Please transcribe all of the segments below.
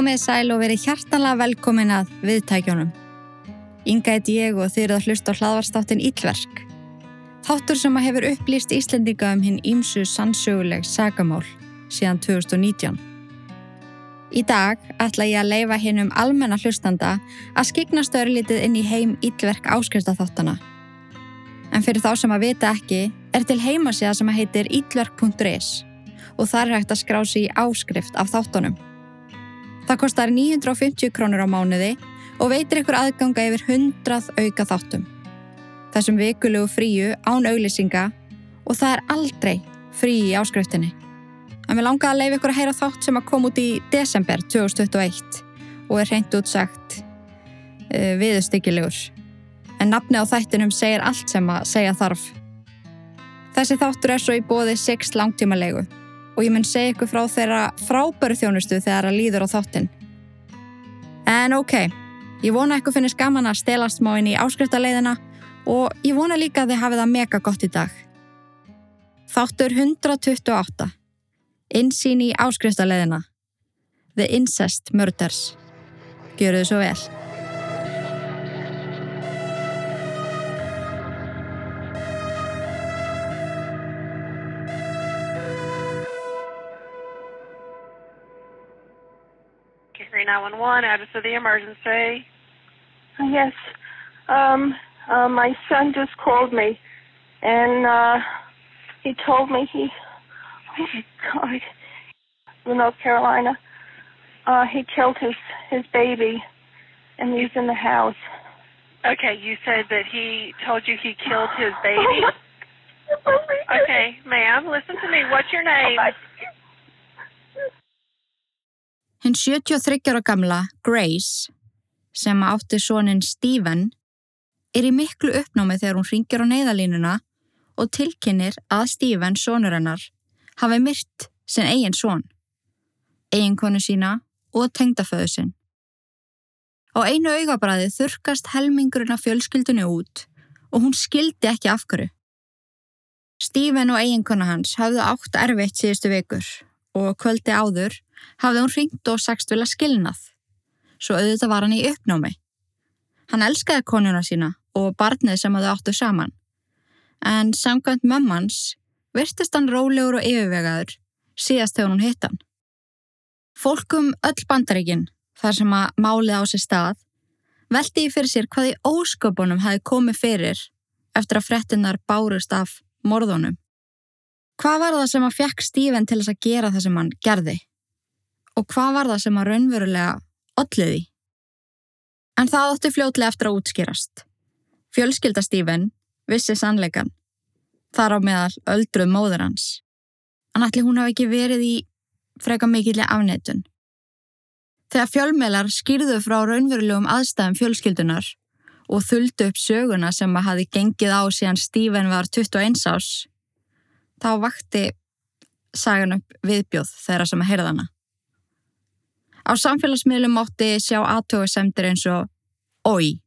Komið sæl og verið hjartanlega velkomin að viðtækjónum. Inga heit ég og þið eruð að hlusta á hlaðvarstáttin Íllverk. Þáttur sem að hefur upplýst Íslendinga um hinn ímsu sannsöguleg sagamál síðan 2019. Í dag ætla ég að leifa hinn um almenna hlustanda að skiknast örlítið inn í heim Íllverk áskriftaþáttana. En fyrir þá sem að vita ekki er til heimasíða sem að heitir íllverk.is og þar er hægt að skrá sig í áskrift af þáttunum. Það kostar 950 krónur á mánuði og veitir ykkur aðganga yfir 100 auka þáttum. Þessum vikulegu fríu án auglýsinga og það er aldrei frí í áskriftinni. En við langaði að leiða ykkur að heyra þátt sem að koma út í desember 2021 og er hreint útsagt uh, viðustykkilegur. En nafni á þættinum segir allt sem að segja þarf. Þessi þáttur er svo í bóði 6 langtíma leigu og ég mun segja ykkur frá þeirra frábæru þjónustu þegar það líður á þáttinn. En ok, ég vona ykkur finnist gaman að stelast má inn í áskriftaleiðina og ég vona líka að þið hafið það mega gott í dag. Þáttur 128. Insýn í áskriftaleiðina. The Incest Murders. Gjöru þið svo vel. 3911, address of the emergency. Yes. Um, uh, my son just called me, and uh, he told me he, oh my God, from North Carolina, uh, he killed his his baby, and he's in the house. Okay, you said that he told you he killed his baby. Okay, ma'am, listen to me. What's your name? Hinn 73 ára gamla, Grace, sem átti sonin Stephen, er í miklu uppnámi þegar hún ringir á neyðalínuna og tilkynir að Stephen, sonur hennar, hafi myrt sinn eigin son, eiginkonu sína og tengdaföðu sinn. Á einu augabræði þurkast helmingurinn af fjölskyldunni út og hún skildi ekki af hverju. Stephen og eiginkona hans hafðu átt erfitt síðustu vikur og kvöldi áður hafði hún ringt og sagst vilja skilnað. Svo auðvitað var hann í uppnámi. Hann elskaði konuna sína og barnið sem þau áttu saman. En samkvæmt mömmans virtist hann rólegur og yfirvegaður síðast þegar hún hitt hann. Fólkum öll bandaríkin, þar sem að málið á sér stað, veldi í fyrir sér hvað í ósköpunum hafi komið fyrir eftir að frettinnar bárust af morðunum. Hvað var það sem að fekk Stephen til þess að gera það sem hann gerði? Og hvað var það sem að raunverulega olliði? En það átti fljótlega eftir að útskýrast. Fjölskylda Stephen vissi sannleikan. Þar á meðal öldruð móður hans. En ætli hún hafi ekki verið í freka mikilli afneitun. Þegar fjölmeilar skýrðu frá raunverulegum aðstæðum fjölskyldunar og þuldu upp söguna sem að hafi gengið á síðan Stephen var 21 ás, þá vakti sagan upp viðbjóð þeirra sem að heyrða hana. Á samfélagsmiðlum mátti sjá aðtögusemdir eins og Ói,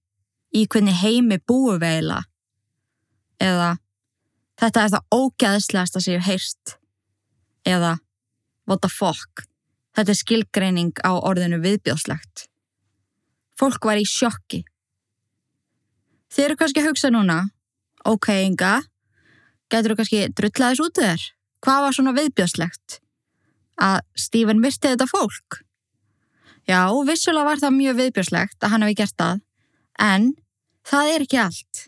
í hvernig heimi búu eiginlega? Eða Þetta er það ógæðslegasta sem ég hef heyrst. Eða What the fuck? Þetta er skilgreining á orðinu viðbjóðslegt. Fólk var í sjokki. Þið eru kannski að hugsa núna, ok, Inga, getur þú kannski drullaðis út þér? Hvað var svona viðbjóðslegt? Að Stephen myrti þetta fólk? Já, vissulega var það mjög viðbjóðslegt að hann hefði gert það, en það er ekki allt.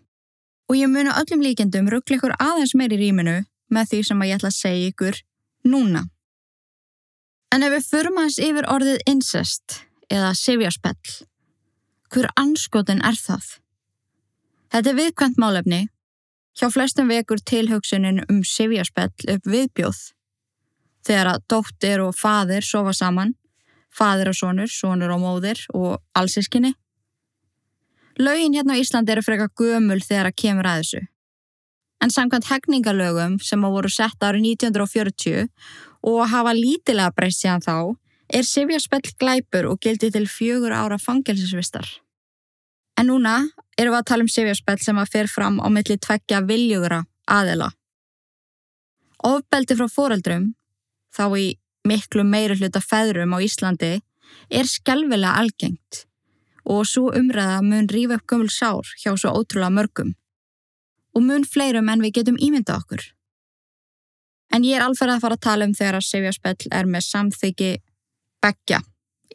Og ég muni öllum líkendum ruggla ykkur aðeins meir í rýminu með því sem ég ætla að segja ykkur núna. En ef við förum aðeins yfir orðið incest eða sifjarspell, hver anskotin er það? Þetta er viðkvæmt málefni. Hjá flestum vekur tilhugsunin um sifjarspell upp viðbjóð. Þegar að dóttir og faðir sofa saman, faðir og sonur, sonur og móðir og allsískinni. Lögin hérna á Íslandi eru freka gömul þegar að kemur að þessu. En samkvæmt hegningalögum sem á voru sett árið 1940 og hafa lítilega breyst síðan þá, er sifjarspell glæpur og gildi til fjögur ára fangelsisvistar. En núna erum við að tala um sifjarspell sem að fer fram á milli tveggja viljugra aðela. Ofbeldi frá foreldrum, þá í miklu meiri hluta feðrum á Íslandi, er skelvilega algengt og svo umræða mun rífa upp gömul sár hjá svo ótrúlega mörgum og mun fleirum en við getum ímynda okkur. En ég er alferð að fara að tala um þegar að Sifjarspell er með samþyggi begja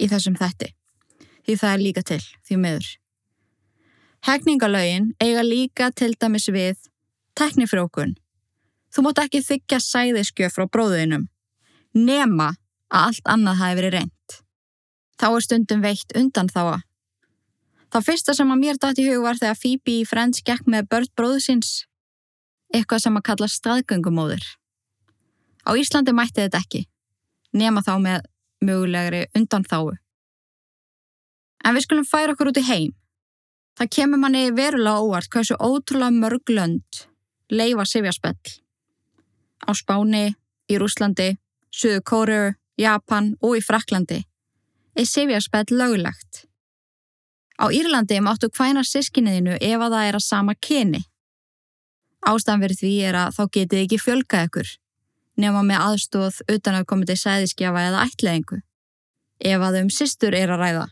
í þessum þetti því það er líka til, því meður. Hegningalögin eiga líka til dæmis við teknifrókun. Þú mótt ekki þykja sæðiskjöf frá bróðinum, nema að allt annað hafi verið reynd. Þá er stundum veitt undan þáa. Það fyrsta sem að mér dætt í hug var þegar Phoebe í Friends gekk með börn bróðusins, eitthvað sem að kalla staðgöngumóður. Á Íslandi mætti þetta ekki, nema þá með mögulegri undan þáu. En við skulum færa okkur út í heim. Það kemur manni verulega óvart hversu ótrúlega mörg lönd leifa sifjarspell. Á Spáni, í Rúslandi, Suðu Kóru, Japan og í Fraklandi sifjarspell löglegt. Á Írlandi máttu hvæna sískinniðinu ef að það er að sama kyni. Ástæðan verið því er að þá getið ekki fjölga ykkur, nema með aðstóð utan að komið til sæðiskjafa eða ætleðingu, ef að um sýstur er að ræða,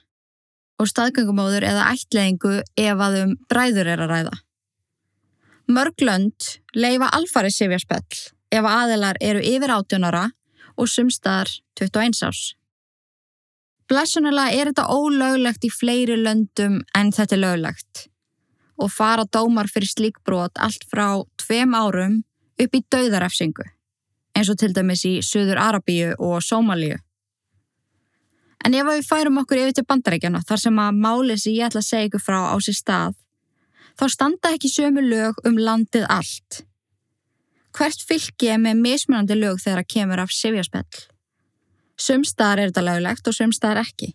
og staðgöngumóður eða ætleðingu ef að um bræður er að ræða. Mörglönd leifa alfari sifjarspell ef aðilar eru yfir 18 ára og sumstaðar 21 árs. Blessunulega er þetta ólöglegt í fleiri löndum en þetta er löglegt og fara dómar fyrir slík brot allt frá tveim árum upp í dauðarefsingu eins og til dæmis í Suður Arabíu og Sómalíu. En ef við færum okkur yfir til bandarækjana þar sem að málið sem ég ætla að segja ykkur frá á sér stað þá standa ekki sömu lög um landið allt. Hvert fylgi er með mismunandi lög þegar að kemur af sifjarspell? Sumstaðar er þetta löglegt og sumstaðar ekki.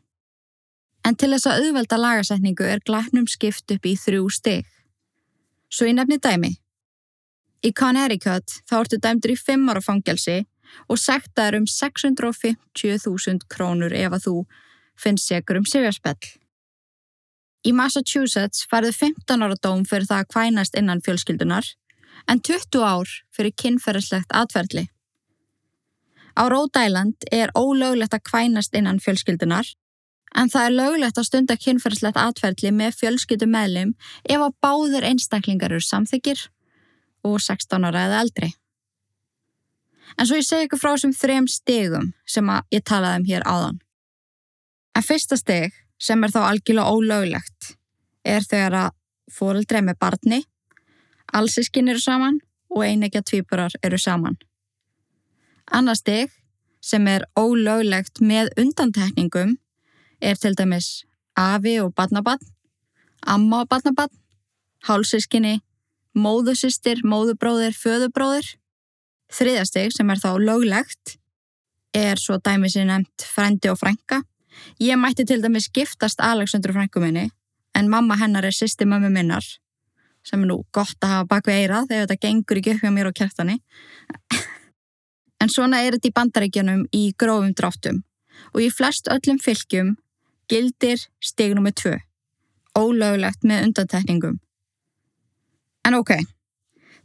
En til þess að auðvelda lagasetningu er glæknum skipt upp í þrjú stig. Svo ég nefni dæmi. Í Connecticut þá ertu dæmdur í 5 ára fangelsi og sektaður um 650.000 krónur ef að þú finnst segur um sifjarspell. Í Massachusetts færðu 15 ára dóm fyrir það að kvænast innan fjölskyldunar en 20 ár fyrir kynferðislegt atverðli. Á Rhode Island er ólöglegt að kvænast innan fjölskyldunar en það er löglegt að stunda kynferðislegt atverðli með fjölskyldu meðlim ef að báðir einstaklingar eru samþykir og 16 ára eða eldri. En svo ég segi ykkur frá þessum þrem stegum sem ég talaði um hér áðan. En fyrsta steg sem er þá algjörlega ólöglegt er þegar að fóreldri með barni, allsískin eru saman og einegja tvíburar eru saman. Annar steg sem er ólöglegt með undantekningum er til dæmis afi og barnabann, amma og barnabann, hálsískinni, móðusistir, móðubróðir, föðubróðir. Þriðasteg sem er þá löglegt er svo dæmis í nefnt frendi og frænka Ég mætti til dæmis giftast Alexandru frænkuminni en mamma hennar er sýsti mömmu minnar sem er nú gott að hafa bak við eira þegar þetta gengur ekki upp hjá mér og kjartani. en svona er þetta í bandaríkjanum í grófum dráttum og í flest öllum fylgjum gildir stegnum með tvö, ólöglegt með undantekningum. En ok,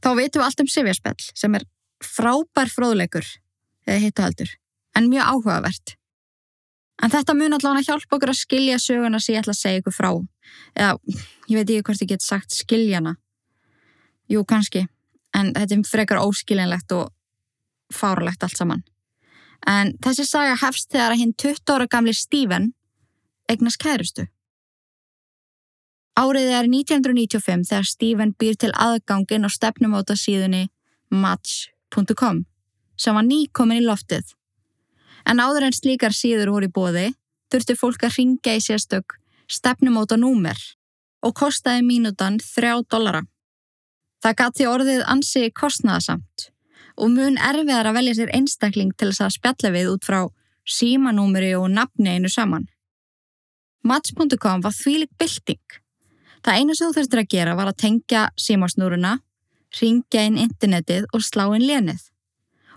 þá veitum við allt um Sivjarspell sem er frábær fróðleikur, eða hittu heldur, en mjög áhugavert. En þetta mun allavega hjálpa okkur að skilja söguna sem ég ætla að segja ykkur frá. Eða, ég veit ekki hvort ég get sagt skiljana. Jú, kannski. En þetta er frekar óskiljanlegt og fáralegt allt saman. En þessi saga hefst þegar að hinn 20 ára gamli Stephen eignast kærustu. Árið er 1995 þegar Stephen býr til aðgangin á stefnumóta síðunni match.com sem var nýkomin í loftið En áður en slíkar síður voru í bóði þurfti fólk að ringa í sérstök stefnumóta númer og kostaði mínútan þrjá dollara. Það gati orðið ansi kostnaðasamt og mun erfiðar að velja sér einstakling til þess að spjalla við út frá símanúmeri og nafni einu saman. Match.com var þvílik bylting. Það einu sem þú þurftir að gera var að tengja símasnúruna, ringja inn internetið og slá inn lénið.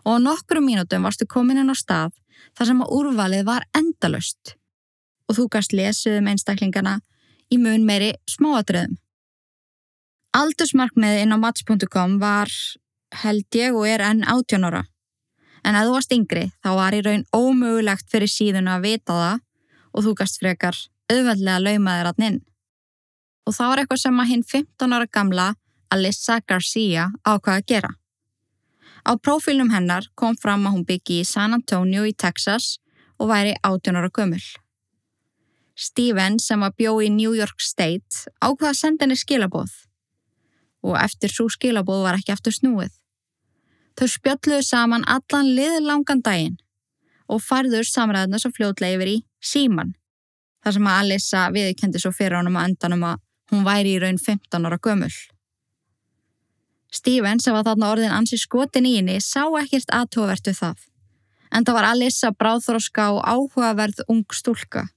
Og á nokkru mínútum varstu komin inn á stað þar sem að úrvalið var endalust og þú gast lesið um einstaklingana í mun meiri smáatriðum. Aldursmarkmiði inn á match.com var held ég og er enn 18 ára. En að þú varst yngri þá var í raun ómögulegt fyrir síðan að vita það og þú gast frekar auðveldlega lauma þér að inn. Og það var eitthvað sem að hinn 15 ára gamla Alyssa Garcia ákvaða að gera. Á prófílnum hennar kom fram að hún byggi í San Antonio í Texas og væri 18 ára gömul. Steven sem var bjó í New York State ákvaða að senda henni skilabóð og eftir svo skilabóð var ekki aftur snúið. Þau spjalluðu saman allan liðlangan daginn og farður samræðuna svo fljótlega yfir í síman þar sem að Alissa viðkendi svo fyrir honum að endanum að hún væri í raun 15 ára gömul. Steven sem var þarna orðin ansi skotin í henni sá ekkert aðtóvertu það en það var Alissa bráþróska og áhugaverð ung stúlka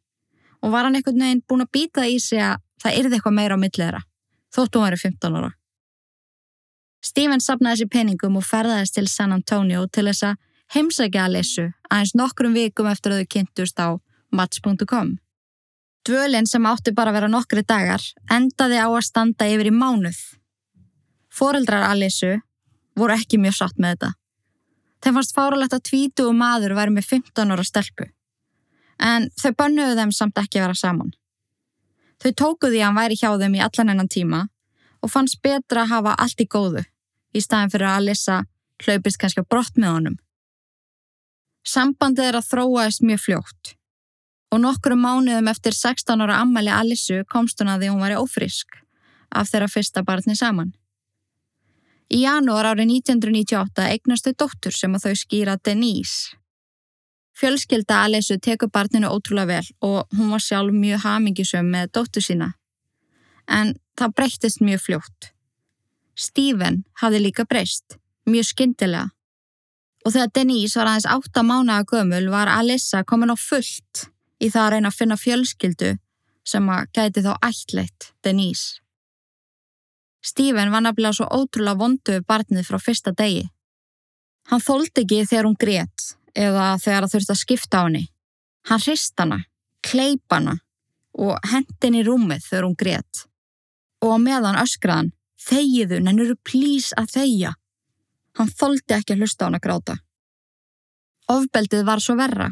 og var hann einhvern veginn búin að býta í sig að það yrði eitthvað meira á millera þóttu hún væri 15 ára. Steven sapnaði sér peningum og ferðaðist til San Antonio til þess að heimsækja Alissu aðeins nokkrum vikum eftir að þau kynntust á match.com. Dvölinn sem átti bara að vera nokkri dagar endaði á að standa yfir í mánuð. Fóreldrar Alissu voru ekki mjög satt með þetta. Þeim fannst fáralegt að tvítu og maður væri með 15 ára stelpu. En þau bönnuðu þeim samt ekki að vera saman. Þau tókuði að hann væri hjá þeim í allan ennan tíma og fannst betra að hafa allt í góðu í staðin fyrir að Alissa hlaupist kannski á brott með honum. Sambandið er að þróaðist mjög fljótt og nokkru mánuðum eftir 16 ára ammali Alissu komst hún að því hún var ófrisk af þeirra fyrsta barni saman. Í janúar árið 1998 eignastu dóttur sem að þau skýra Denise. Fjölskylda Alissu tekur barninu ótrúlega vel og hún var sjálf mjög hamingisum með dóttur sína. En það breyttist mjög fljótt. Stephen hafði líka breyst, mjög skyndilega. Og þegar Denise var aðeins átta mánaga gömul var Alissa komin á fullt í það að reyna að finna fjölskyldu sem að gæti þá ætleitt Denise. Stephen var nefnilega svo ótrúlega vondu við barnið frá fyrsta degi. Hann þóldi ekki þegar hún grétt eða þegar það þurfti að skipta á henni. Hann hrist hana, kleip hana og hendin í rúmið þegar hún grétt. Og meðan öskraðan Þegiðu, nennuru plís að þegja. Hann þóldi ekki að hlusta á hann að gráta. Ofbeldið var svo verra.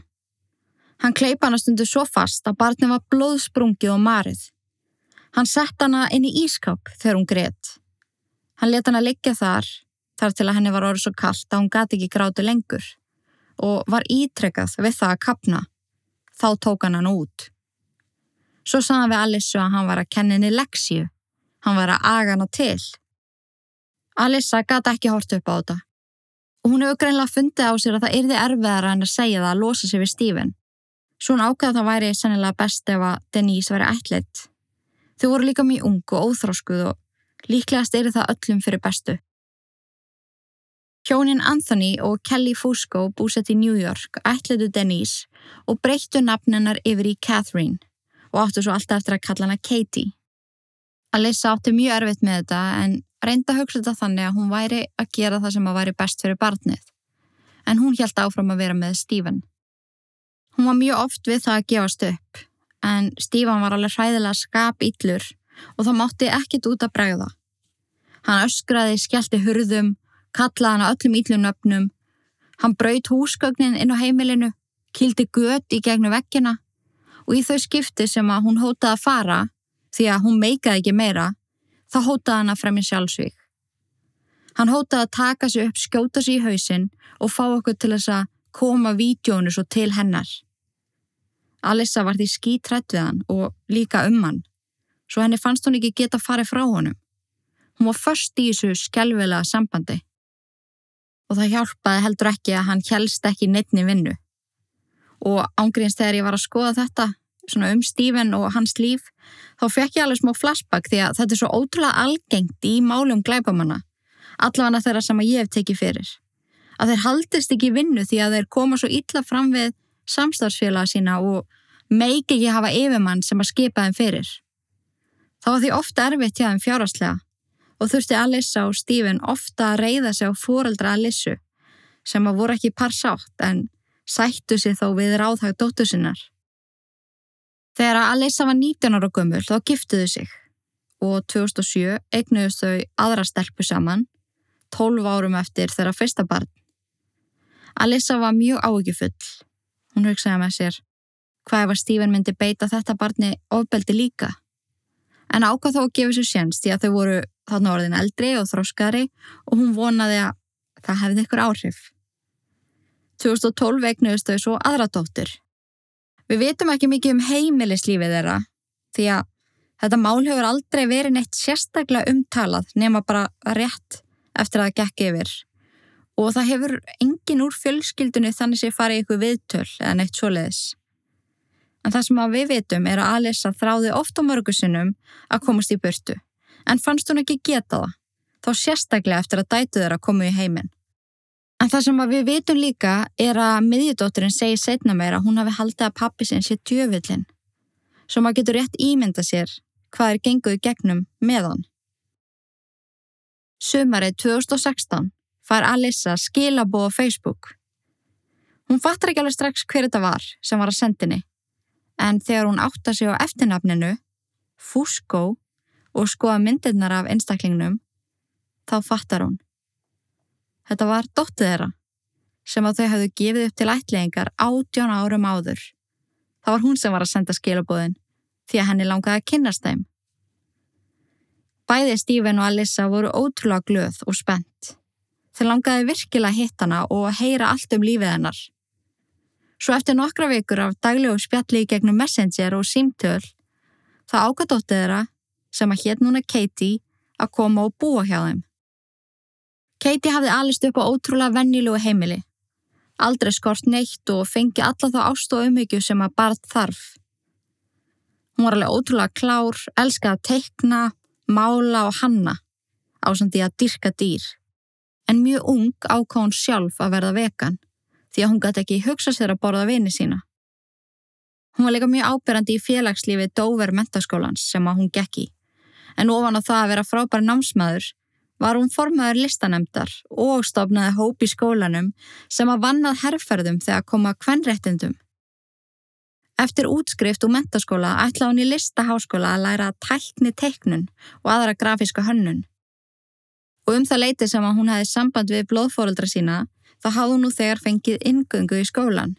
Hann kleipa hana stundu svo fast að barnið var blóðsprungið og marið. Hann sett hana inn í ískap þegar hún greiðt. Hann let hana liggja þar, þar til að henni var orðið svo kallt að hún gati ekki gráti lengur og var ítrekkað við það að kapna. Þá tók hann hann út. Svo saðan við Alissu að hann var að kenna henni leksíu Hann var að aga hana til. Alissa gata ekki hort upp á þetta. Og hún hefur greinlega fundið á sér að það yrði erfiðara en að segja það að losa sig við Stephen. Svo hún ákveða það væri sennilega best ef að Denise væri ætlitt. Þau voru líka mjög ung og óþróskuð og líklegast er það öllum fyrir bestu. Hjónin Anthony og Kelly Fusco búsett í New York ætlitu Denise og breyttu nafnennar yfir í Catherine og áttu svo alltaf eftir að kalla hana Katie. Alissa átti mjög erfitt með þetta en reynda hugsa þetta þannig að hún væri að gera það sem að væri best fyrir barnið. En hún hjælt áfram að vera með Stephen. Hún var mjög oft við það að gefast upp, en Stephen var alveg hræðilega skap yllur og það mátti ekkit út að bregða. Hann öskraði, skellti hurðum, kallaði hann öllum yllunöfnum, hann braut húsgögnin inn á heimilinu, kildi gött í gegnum vekkina og í þau skipti sem að hún hótaði að fara því að hún meikaði ekki meira, þá hótaði hann að fremja sjálfsvík. Hann hótaði að taka sig upp, skjóta sig í hausin og fá okkur til þess að koma vídjónu svo til hennar. Alissa var því skítrætt við hann og líka um hann, svo henni fannst hún ekki geta farið frá honum. Hún var först í þessu skjálfilega sambandi. Og það hjálpaði heldur ekki að hann helst ekki neittni vinnu. Og ángríns þegar ég var að skoða þetta, svona um Stephen og hans líf þá fekk ég alveg smá flashback því að þetta er svo ótrúlega algengt í málum glæbamanna allavega þeirra sem ég hef tekið fyrir að þeir haldist ekki vinnu því að þeir koma svo illa fram við samstagsfélaga sína og meiki ekki hafa yfirmann sem að skipa þeim fyrir þá var því ofta erfitt hjá þeim fjáraslega og þurfti Alissa og Stephen ofta að reyða sig á fóreldra Alissu sem að voru ekki parsátt en sættu sig þó við ráðhag dóttu sinnar Þegar að Alissa var 19 ára gömul þá giftuðu sig og 2007 eignuðust þau aðra stelpu saman 12 árum eftir þeirra fyrsta barn. Alissa var mjög áökjufull. Hún hugsaði með sér, hvað ef að Stephen myndi beita þetta barni ofbeldi líka. En ákvað þó að gefa sér sjens því að þau voru þarna orðin eldri og þróskari og hún vonaði að það hefði ykkur áhrif. 2012 eignuðist þau svo aðra dóttir. Við vitum ekki mikið um heimilislífið þeirra því að þetta mál hefur aldrei verið neitt sérstaklega umtalað nema bara rétt eftir að það gekk yfir. Og það hefur engin úr fjölskyldunni þannig sé farið ykkur viðtöl eða neitt svoleiðis. En það sem við vitum er að Alissa þráði ofta mörgusinnum að komast í burtu. En fannst hún ekki geta það, þá sérstaklega eftir að dætu þeirra komu í heiminn. En það sem við vitum líka er að miðjudótturinn segir setna meira að hún hafi haldið að pappi sinn sé djöfullin. Svo maður getur rétt ímynda sér hvað er genguð gegnum með hann. Sumarið 2016 fær Alissa skilabóð á Facebook. Hún fattar ekki alveg strax hver þetta var sem var að sendinni en þegar hún átta sig á eftirnafninu, Fusco, og skoða myndirnar af einstaklingnum, þá fattar hún. Þetta var dóttið þeirra, sem að þau hafðu gefið upp til ætlingar átjón árum áður. Það var hún sem var að senda skilabóðin, því að henni langaði að kynast þeim. Bæði Stífen og Alissa voru ótrúlega glöð og spennt. Þau langaði virkilega hitt hana og að heyra allt um lífið hennar. Svo eftir nokkra vikur af daglegu spjalli í gegnum Messenger og símtöl, það ákvæðdóttið þeirra, sem að hétt núna Katie, að koma og búa hjá þeim. Katie hafði alist upp á ótrúlega vennilegu heimili. Aldrei skort neitt og fengi alla þá ást og umhyggju sem að barð þarf. Hún var alveg ótrúlega klár, elskaði að teikna, mála og hanna, ásandi að dyrka dýr. En mjög ung ákváð hún sjálf að verða vegan því að hún gæti ekki hugsa sér að borða vini sína. Hún var líka mjög ábyrrandi í félagslífi Dover mentaskólans sem að hún gekk í, en ofan á það að vera frábæri námsmaður var hún formaður listanemdar og stofnaði hóp í skólanum sem að vannað herrferðum þegar koma kvennréttindum. Eftir útskrift úr mentaskóla ætla hún í listaháskóla að læra tækni teiknun og aðra grafíska hönnun. Og um það leiti sem að hún hefði samband við blóðfóruldra sína þá hafði hún nú þegar fengið ingöngu í skólan.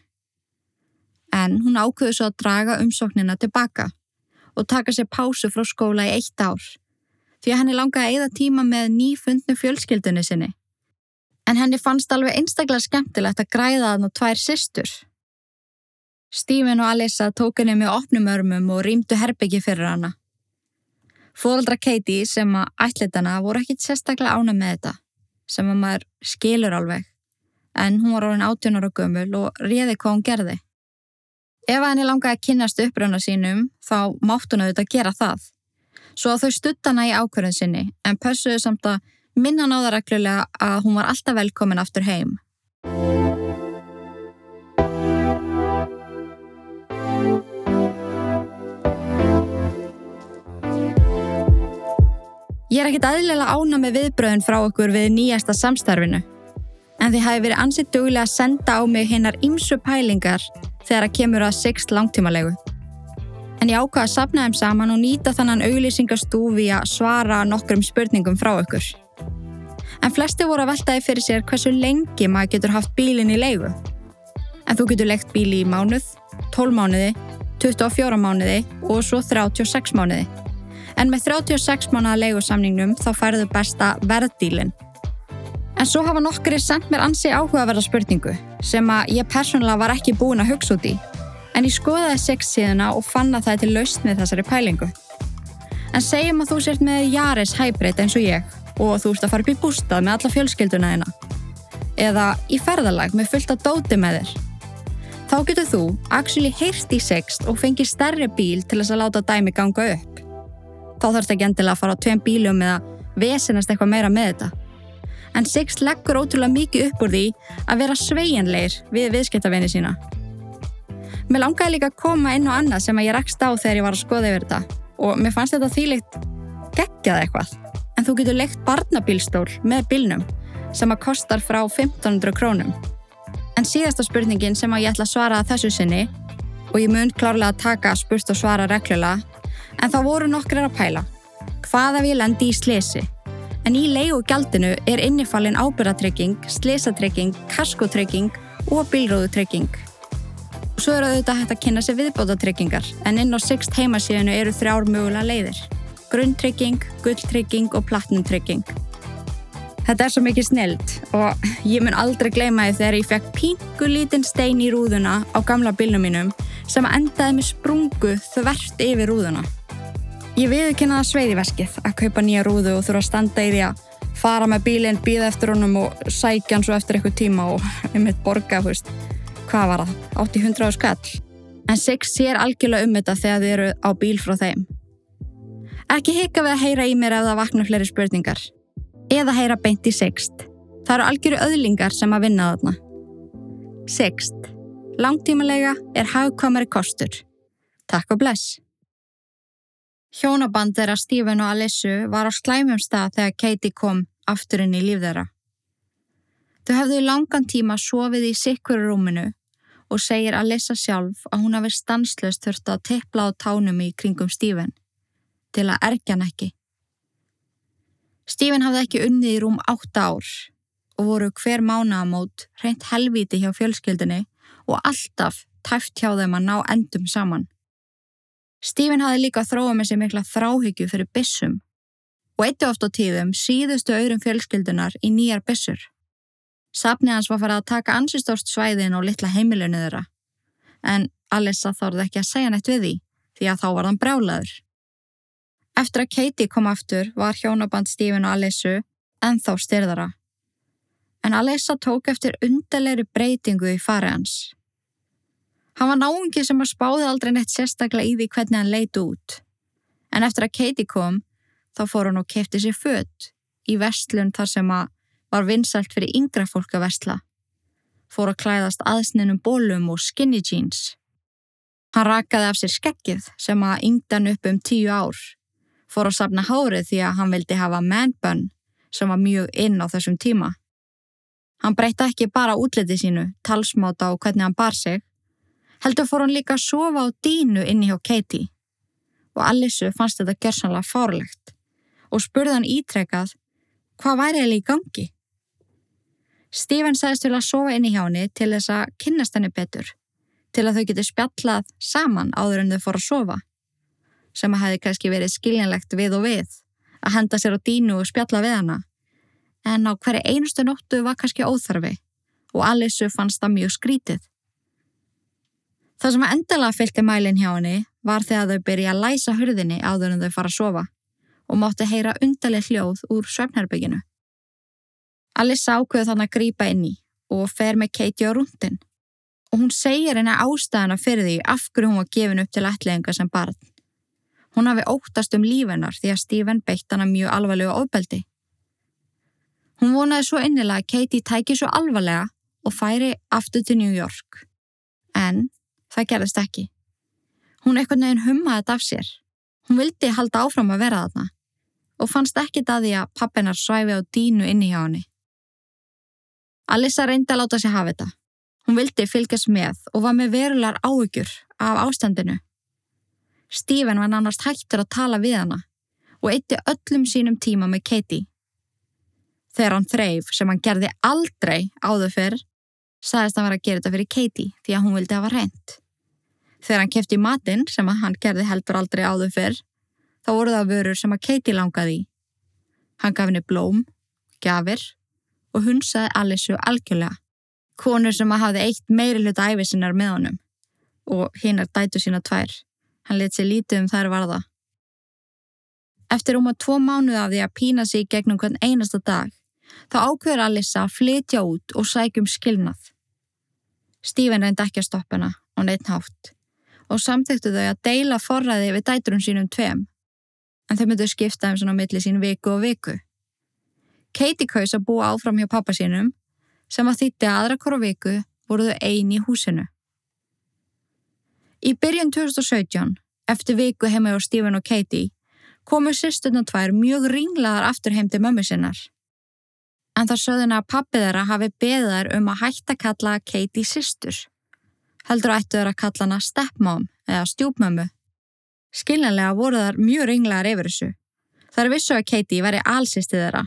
En hún ákveði svo að draga umsóknina tilbaka og taka sér pásu frá skóla í eitt ár því að henni langaði að eida tíma með nýfundnu fjölskyldunni sinni. En henni fannst alveg einstaklega skemmtilegt að græða hann og tvær systur. Stephen og Alissa tók henni með opnum örmum og rýmdu herbyggi fyrir hana. Fóldra Katie sem að ætletana voru ekkit sérstaklega ána með þetta, sem að maður skilur alveg en hún var orðin 18 ára gömul og réði hvað hún gerði. Ef henni langaði að kynast uppröna sínum þá mátt hún auðvitað gera það. Svo að þau stuttana í ákverðin sinni en pössuðu samt að minna náða reglulega að hún var alltaf velkomin aftur heim. Ég er ekkit aðlilega ána með viðbröðun frá okkur við nýjasta samstarfinu en þið hafi verið ansett duglega að senda á mig hinnar ymsu pælingar þegar að kemur að sext langtímalegu. En ég ákvaða að sapna þeim saman og nýta þannan auglýsingastúfi að svara nokkrum spurningum frá ykkur. En flesti voru að veltaði fyrir sér hversu lengi maður getur haft bílinn í leigu. En þú getur legt bíli í mánuð, 12 mánuði, 24 mánuði og svo 36 mánuði. En með 36 mánuða leigusamningnum þá færðu besta verðdílinn En svo hafa nokkri sendt mér ansi áhugaverða spurningu sem að ég persónulega var ekki búin að hugsa út í. En ég skoðaði sex síðuna og fann að það er til laust með þessari pælingu. En segjum að þú sért með Jaris Hybrid eins og ég og þú ert að fara upp í bústað með alla fjölskylduna þína. Eða í ferðalag með fullt að dóti með þér. Þá getur þú actually heyrst í sext og fengið stærri bíl til þess að láta dæmi ganga upp. Þá þarfst ekki endilega að fara á tveim bílum eða vesenast eitthvað meira með þetta en Six leggur ótrúlega mikið upp úr því að vera sveianleir við viðskiptavinni sína. Mér langaði líka að koma inn á annað sem að ég rakst á þegar ég var að skoða yfir þetta og mér fannst þetta þýlikt geggjað eitthvað. En þú getur leikt barnabílstól með bílnum sem að kostar frá 1500 krónum. En síðasta spurningin sem að ég ætla að svara að þessu sinni og ég mun klárlega að taka spurt og svara reglulega en þá voru nokkrar að pæla. Hvað ef ég lendi í slesi? En í leigu gjaldinu er innifalinn ábyrratrygging, slesatrygging, kaskotrygging og bílróðutrygging. Svo eru auðvitað hægt að kynna sér viðbótatryggingar en inn á Sixt heimasíðinu eru þrjár mögulega leiðir. Grunntrygging, gulltrygging og platinumtrygging. Þetta er svo mikið snild og ég mun aldrei gleyma því þegar ég fekk pingu lítinn stein í rúðuna á gamla bílnum mínum sem endaði með sprungu þvert yfir rúðuna. Ég viðkynna það sveiði veskið að kaupa nýja rúðu og þurfa að standa í því að fara með bílinn, býða eftir honum og sækja hann svo eftir eitthvað tíma og um eitt borga, veist hvað var það, 800 skall. En Six sér algjörlega um þetta þegar þið eru á bíl frá þeim. Ekki hika við að heyra í mér ef það vakna fleiri spurningar. Eða heyra beint í Sixt. Það eru algjöru öðlingar sem að vinna þarna. Sixt. Langtímalega er hagkvamari kostur. Takk og bless. Hjónaband þeirra Stephen og Alissu var á slæmum stað þegar Katie kom aftur inn í líf þeirra. Þau hafðu í langan tíma sofið í sikkuru rúminu og segir Alissa sjálf að hún hafi stanslöst þurft að teppla á tánum í kringum Stephen til að erkja hann ekki. Stephen hafði ekki unnið í rúm átta ár og voru hver mánaðamót reynt helviti hjá fjölskyldinni og alltaf tæft hjá þeim að ná endum saman. Stephen hafði líka þróað með sér mikla þráhyggju fyrir bissum og eittu oft á tíðum síðustu auðrum fjölskyldunar í nýjar bissur. Sapnið hans var farið að taka ansistórt svæðin og litla heimilinu þeirra. En Alissa þorði ekki að segja nætt við því, því að þá var hann brjálaður. Eftir að Katie kom aftur var hjónaband Stephen og Alissu ennþá styrðara. En Alissa tók eftir undarleiri breytingu í fari hans. Hann var náungi sem að spáði aldrei neitt sérstaklega í því hvernig hann leiti út. En eftir að Katie kom, þá fór hann og kefti sér fött í vestlun þar sem að var vinsælt fyrir yngra fólk að versla. Fór að klæðast aðsninum bólum og skinny jeans. Hann rakaði af sér skekkið sem að yngdan upp um tíu ár. Fór að sapna hárið því að hann vildi hafa man bun sem var mjög inn á þessum tíma. Hann breytta ekki bara útliti sínu, talsmáta og hvernig hann bar sig. Heldur fór hann líka að sofa á dínu inni hjá Katie. Og Allissu fannst þetta gerðsanlega fárlegt og spurði hann ítrekað hvað væri eða í gangi. Stephen sagðist til að sofa inn í hjá henni til þess að kynnast henni betur, til að þau getur spjallað saman áður en þau fór að sofa, sem að hefði kannski verið skiljanlegt við og við, að henda sér á dínu og spjalla við hana, en á hverju einustu nóttu var kannski óþarfi og Alissu fannst það mjög skrítið. Það sem að endala fylgti mælinn hjá henni var þegar þau byrja að læsa hurðinni áður en þau fara að sofa og mátti heyra undarleg hljóð úr söfnherbygginu. Alice ákveði þannig að grýpa inn í og fer með Katie á rúndin og hún segir henni ástæðana fyrir því af hverju hún var gefin upp til ætliðinga sem barn. Hún hafi óttast um lífennar því að Stephen beitt hana mjög alvarlega ofbeldi. Hún vonaði svo innilega að Katie tæki svo alvarlega og færi aftur til New York. En það gerðist ekki. Hún eitthvað nefn hummaði þetta af sér. Hún vildi halda áfram að vera þarna og fannst ekkit að því að pappinar svæfi á dínu inni hjá henni. Alissa reyndi að láta sig hafa þetta. Hún vildi fylgjast með og var með verulegar áhugjur af ástandinu. Stephen var nánast hættur að tala við hana og eitti öllum sínum tíma með Katie. Þegar hann þreif sem hann gerði aldrei áður fyrr, sagðist hann vera að gera þetta fyrir Katie því að hún vildi hafa reynd. Þegar hann kefti matinn sem hann gerði heldur aldrei áður fyrr, þá voru það vörur sem að Katie langaði í. Hann gaf henni blóm, gafir og hunsaði Alissu algjörlega. Konur sem að hafði eitt meiri hluta æfisinnar með honum og hinnar dætu sína tvær. Hann let sér lítið um þær varða. Eftir um að tvo mánuð af því að pína sig gegnum hvern einasta dag, þá ákveður Alissa að flytja út og sækjum skilnað. Stífin reyndi ekki að stoppa hana og neitt hátt og samþyktu þau að deila forræði við dæturum sínum tveim, en þau myndu skipta um svona milli sín viku og viku. Katie kaus að búa áfram hjá pappa sínum sem að þýtti aðra korru viku voruðu eini í húsinu. Í byrjun 2017, eftir viku heima á Stephen og Katie, komu sýsturna tvær mjög ringlaðar aftur heim til mömmu sinnar. En það söðuna að pappi þeirra hafi beðar um að hætta kalla Katie sýstur. Heldur ættu þeirra að kalla hana stepmom eða stjúpmömmu. Skiljanlega voru þar mjög ringlaðar yfir þessu. Það er vissu að Katie væri allsýsti þeirra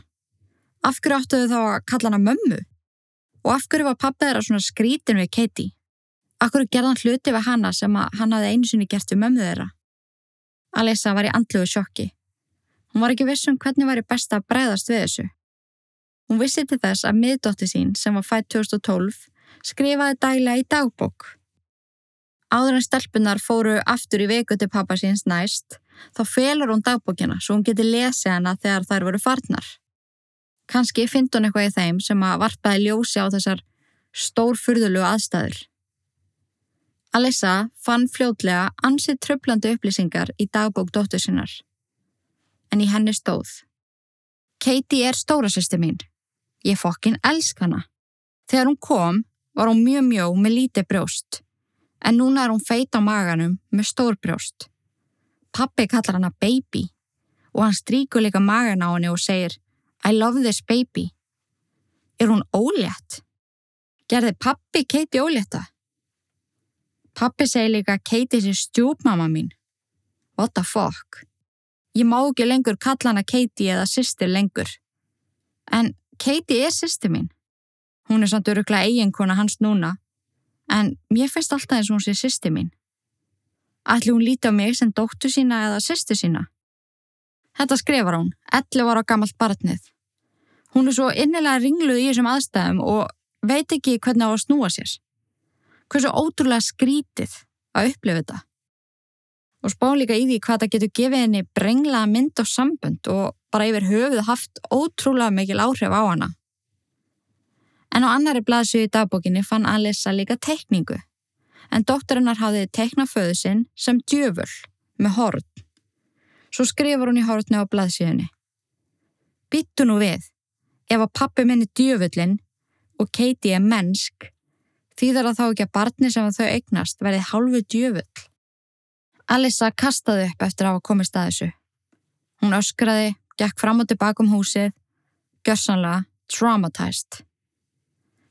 Af hverju áttu þau þá að kalla hana mömmu? Og af hverju var pappa þeirra svona skrítin við Katie? Akkur gerði hann hluti við hana sem hann hafði einu sinni gert við mömmu þeirra. Alissa var í andlugu sjokki. Hún var ekki vissum hvernig var í besta að bregðast við þessu. Hún vissi til þess að miðdótti sín sem var fætt 2012 skrifaði dæla í dagbók. Áður en stelpunar fóru aftur í viku til pappa síns næst, þá felur hún dagbókina svo hún geti lesið hana þegar þær voru farnar. Kanski finnst hún eitthvað í þeim sem að varpaði ljósi á þessar stórfurðulu aðstæður. Alissa fann fljótlega ansið tröflandi upplýsingar í dagbók dóttur sinnar. En í henni stóð. Katie er stórasýsti mín. Ég fokkin elsk hana. Þegar hún kom var hún mjög mjó með lítið brjóst. En núna er hún feit á maganum með stór brjóst. Pappi kallar hana baby og hann stríkur líka magan á henni og segir I love this baby. Er hún ólétt? Gerði pappi Katie ólétta? Pappi segi líka Katie sé stjúpmama mín. What the fuck? Ég má ekki lengur kalla hana Katie eða sýstir lengur. En Katie er sýstir mín. Hún er samt öruglega eiginkona hans núna. En mér finnst alltaf eins og hún sé sýstir mín. Ætli hún líti á mig sem dóttu sína eða sýstir sína? Þetta skrifar hún, 11 ára gammalt barnið. Hún er svo innilega ringluð í þessum aðstæðum og veit ekki hvernig á að snúa sér. Hversu ótrúlega skrítið að upplifa þetta. Og spá líka í því hvað það getur gefið henni brenglaða mynd og sambund og bara yfir höfuð haft ótrúlega mikil áhrif á hana. En á annari blaðsju í dagbókinni fann Alissa líka tekningu. En dótturinnar hafði teknað föðu sinn sem djöfull með horn. Svo skrifur hún í hortni á blaðsjöðunni. Bittu nú við, ef að pappi minni djöfullin og Katie er mennsk, þýðar að þá ekki að barni sem þau eignast verði hálfu djöfull. Alissa kastaði upp eftir að hafa komist að þessu. Hún öskraði, gekk fram og tilbaka um húsið, gössanlega, traumatized.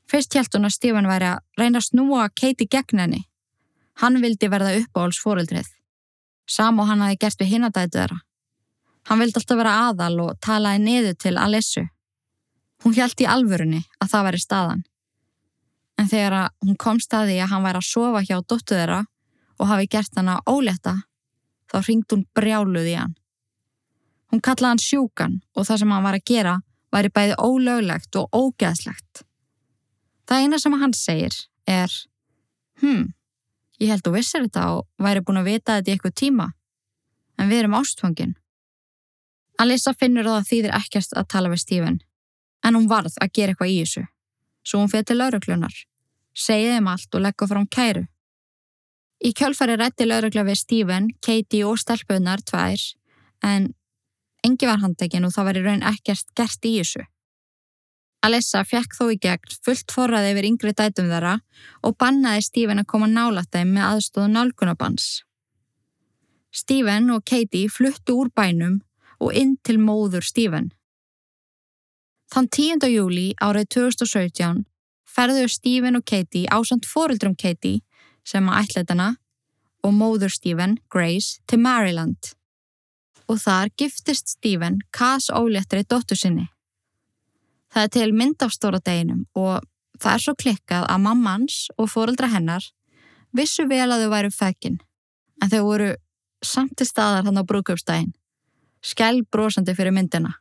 Fyrst hjælt hún að Stephen væri að reyna að snúa Katie gegn henni. Hann vildi verða uppáhalds fóreldrið. Sam og hann hafi gert við hinadætu þeirra. Hann vildi alltaf vera aðal og talaði niður til Alissu. Hún hjælt í alvörunni að það væri staðan. En þegar hún kom staði að hann væri að sofa hjá dóttu þeirra og hafi gert hann að óletta, þá ringd hún brjáluð í hann. Hún kallaði hann sjúkan og það sem hann var að gera væri bæði ólöglegt og ógeðslegt. Það eina sem hann segir er Hm, ég held þú vissir þetta og væri búin að vita þetta í eitthvað tíma. En við erum ástfangin. Alissa finnur að það þýðir ekkert að tala við Stephen. En hún varð að gera eitthvað í þessu. Svo hún fyrir til lauruglunar. Segið þeim allt og leggja fram kæru. Í kjölfari rætti laurugla við Stephen, Katie og stelpunar tvær en engi var handekinn og það var í raun ekkert gert í þessu. Alissa fekk þó í gegn fullt forraði yfir yngri dætum þeirra og bannaði Stephen að koma nálat þeim með aðstóðu nálgunabans. Stephen og Katie fluttu úr bænum og inn til móður Stephen. Þann 10. júli árið 2017 ferðuðu Stephen og Katie ásand fóruldrum Katie sem að ætletana og móður Stephen, Grace, til Maryland. Og þar giftist Stephen Cass óléttri dóttur sinni. Það er til mynd af stóra deginum og það er svo klikkað að mammans og fóreldra hennar vissu vel að þau væru fekkin en þau voru samt í staðar hann á brúköpsdægin, skell brosandi fyrir myndina.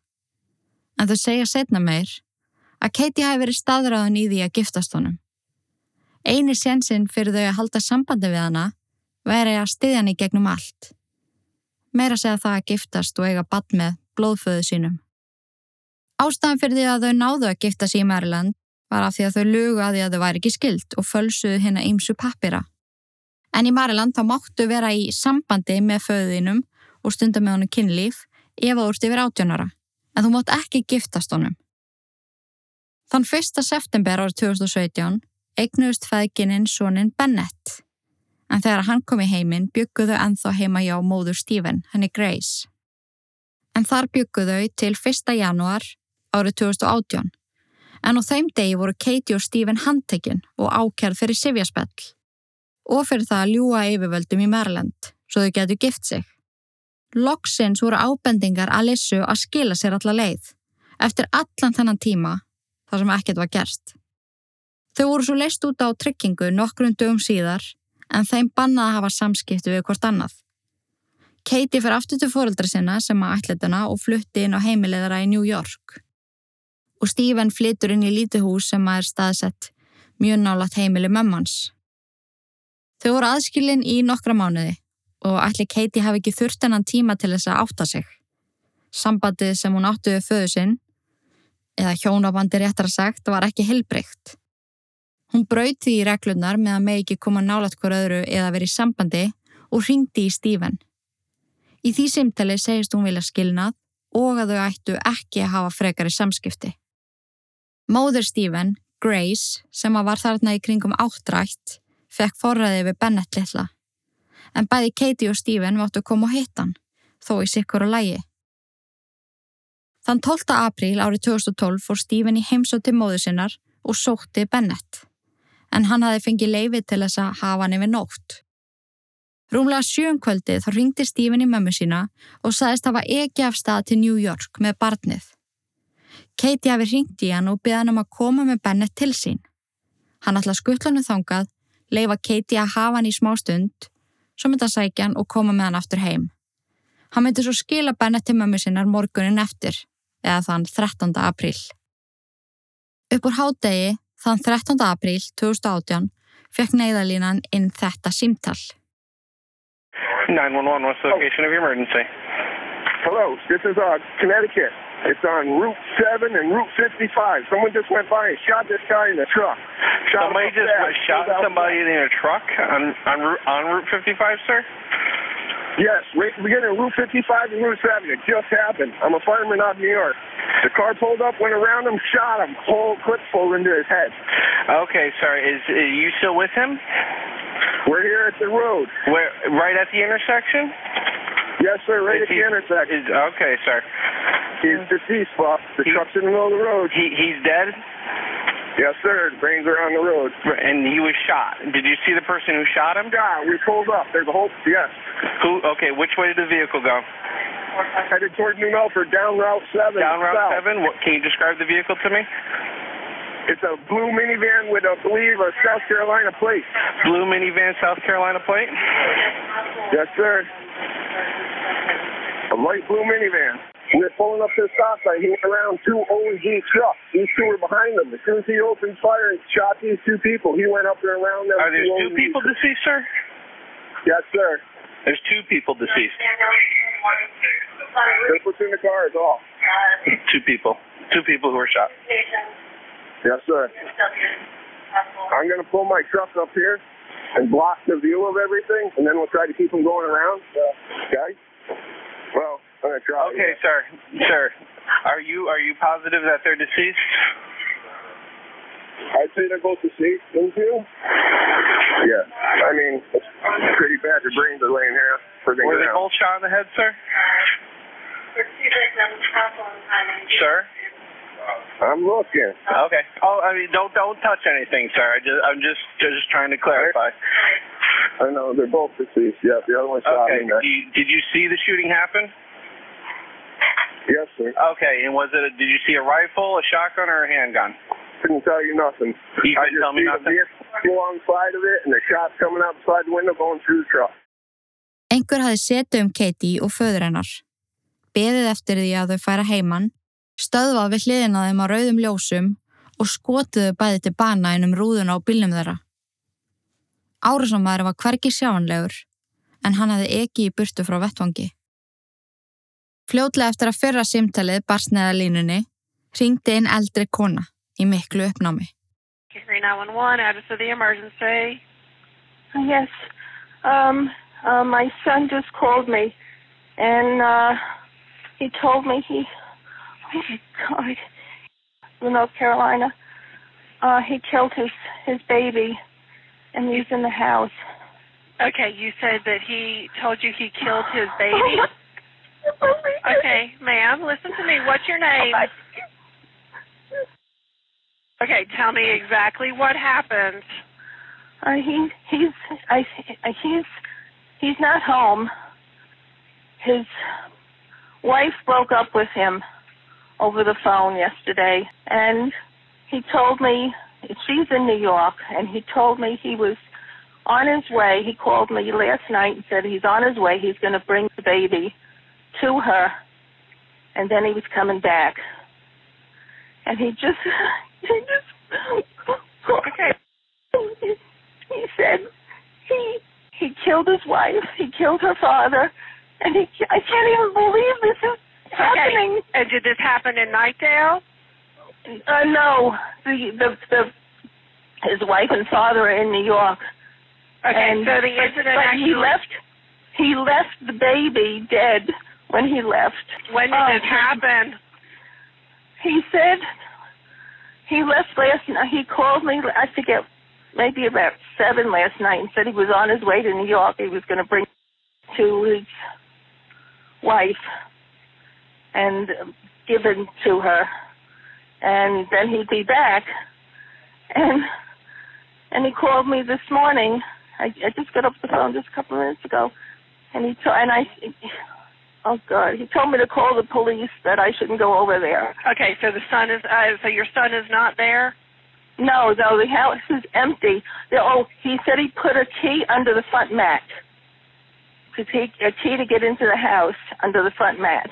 En þau segja setna meir að Katie hafi verið staðræðan í því að giftast honum. Einu sénsinn fyrir þau að halda sambandi við hana væri að styðja hann í gegnum allt. Meira segja það að giftast og eiga bad með blóðföðu sínum. Ástæðan fyrir því að þau náðu að gifta sig í Maryland var af því að þau lugu að því að þau væri ekki skild og fölsuðu hérna ýmsu pappira. En í Maryland þá máttu vera í sambandi með föðinum og stunda með honum kynlíf ef þú ert yfir átjónara, en þú mátt ekki giftast honum. Þann 1. september árið 2017 eignuðust feðgininn sonin Bennett, en þegar hann kom í heiminn bygguðu ennþá heima hjá móður Stephen, henni Grace. En þar bygguðu til 1. januar árið 2018 en á þeim degi voru Katie og Stephen handtekinn og ákjærð fyrir sifjaspell og fyrir það að ljúa yfirvöldum í Maryland svo þau getur gift sig. Loksins voru ábendingar Alissu að skila sér alla leið eftir allan þennan tíma þar sem ekkert var gerst. Þau voru svo leist út á tryggingu nokkrum dögum síðar en þeim bannaði að hafa samskipti við hvort annað. Katie fyrir aftur til fóreldra sinna sem að ætletuna og flutti inn á heimilegðara í New York. Og Stephen flyttur inn í lítið hús sem að er staðsett mjög nálat heimili mömmans. Þau voru aðskilin í nokkra mánuði og ætli Katie hafi ekki þurft hennan tíma til þess að átta sig. Sambandið sem hún áttu við föðu sinn, eða hjónabandi réttar að sagt, var ekki heilbreykt. Hún braut því í reglunar með að með ekki koma nálat hver öðru eða verið sambandi og ringdi í Stephen. Í því simtali segist hún vilja skilnað og að þau ættu ekki að hafa frekari samskipti. Móður Stephen, Grace, sem að var þarna í kringum áttrætt, fekk forræði við Bennett litla. En bæði Katie og Stephen váttu að koma og hitta hann, þó í sikkur og lægi. Þann 12. apríl árið 2012 fór Stephen í heimsóti móðu sinnar og sótti Bennett, en hann hafi fengið leiði til þess að hafa hann yfir nótt. Rúmlega sjöngkvöldið þá ringdi Stephen í mömmu sína og sagðist hafa ekki af stað til New York með barnið. Katie hafi ringt í hann og byggði hann um að koma með Bennett til sín. Hann ætla skuttlanu þangað, leifa Katie að hafa hann í smá stund, svo myndi að sækja hann og koma með hann aftur heim. Hann myndi svo skila Bennett til mömmu sinnar morgunin eftir, eða þann 13. apríl. Upp úr hádegi, þann 13. apríl 2018, fekk neyðalínan inn þetta símtall. 911, what's the location of your emergency? Hello, this is uh, Connecticut. It's on Route 7 and Route 55. Someone just went by and shot this guy in the truck. Shot Somebody just fast, shot somebody in a truck on on Route, on Route 55, sir? Yes, right at the beginning of Route 55 and Route 7. It just happened. I'm a fireman out of New York. The car pulled up, went around him, shot him. Whole clip full into his head. Okay, sorry. Is, are you still with him? We're here at the road. Where? Right at the intersection? Yes, sir, right Is at the intersection. Is, okay, sir. He's deceased, boss. The He- truck's in the middle of the road. He he's dead, Yes, sir. The brains are on the road. and he was shot. Did you see the person who shot him? Yeah, we pulled up. There's a whole, yes. Who? Okay, which way did the vehicle go? Headed toward New Milford, down Route 7. Down Route south. Seven. What? Can you describe the vehicle to me? It's a blue minivan with, I believe, a South Carolina plate. Blue minivan, South Carolina plate. Yes, sir. A light blue minivan. We were pulling up to the stop sign. He went around two OG trucks. These two were behind him. As soon as he opened fire and shot these two people, he went up there around them. Are there two OG people trucks. deceased, sir? Yes, sir. There's two people deceased. That's what's in the car is all. Two people. Two people who were shot. Yes, sir. I'm going to pull my truck up here and block the view of everything, and then we'll try to keep them going around. Okay? Well, I'm going to try. Okay, sir. Sir, are you are you positive that they're deceased? I'd say they're both deceased, don't you? Yeah. I mean, it's pretty bad. Their brains are laying here. Freaking Were they around. both shot in the head, sir? Sir? I'm looking. Okay. Oh, I mean, don't don't touch anything, sir. I just I'm just just trying to clarify. I know they're both deceased. Yeah, the other one shot Okay. me. in Did you, did you see the shooting happen? Yes, sir. Okay. And was it? A, did you see a rifle, a shotgun, or a handgun? Couldn't tell you nothing. You I couldn't just tell me see the nothing? vehicle alongside of it, and the shots coming outside the window going through the truck. Einhver hafði setið um Katie og föður hennar. Beðið eftir því að þau færa heiman, stöðvað við hliðina á þeim á rauðum ljósum og skotiðu bæði til bana innum rúðuna á bílnum þeirra. Árásamæður var hvergi sjáanlegur, en hann hafði ekki í burtu frá vettvangi. Fljótlega eftir að fyrra simtalið barst neða línunni, ringdi inn eldri kona í miklu uppnámi. 3911, address of the emergency. Yes. Um, uh, my son just called me, and uh, he told me he, oh my God, from North Carolina, uh, he killed his his baby, and he's in the house. Okay, you said that he told you he killed his baby. Okay, ma'am, listen to me. What's your name? Okay, tell me exactly what happened. Uh, he he's I he's he's not home. His wife broke up with him over the phone yesterday, and he told me she's in New York, and he told me he was on his way. He called me last night and said he's on his way. He's going to bring the baby to her, and then he was coming back. And he just, he just, Okay. he, said he he killed his wife. He killed her father, and he. I can't even believe this is happening. Okay. And did this happen in Nightdale? Uh, no, the the the his wife and father are in New York. Okay. and, so the incident but actually he left. He left the baby dead when he left. When did Oh, this happen? He said he left last night. He called me. I forget, maybe about seven last night, and said he was on his way to New York. He was going to bring to his wife and give it to her, and then he'd be back. And and he called me this morning. I, I just got off the phone just a couple of minutes ago, and he told and I. Oh God! He told me to call the police that I shouldn't go over there. Okay. So the son is. Uh, so your son is not there. No, no, the house is empty. The, oh, he said he put a key under the front mat. To take a key to get into the house under the front mat.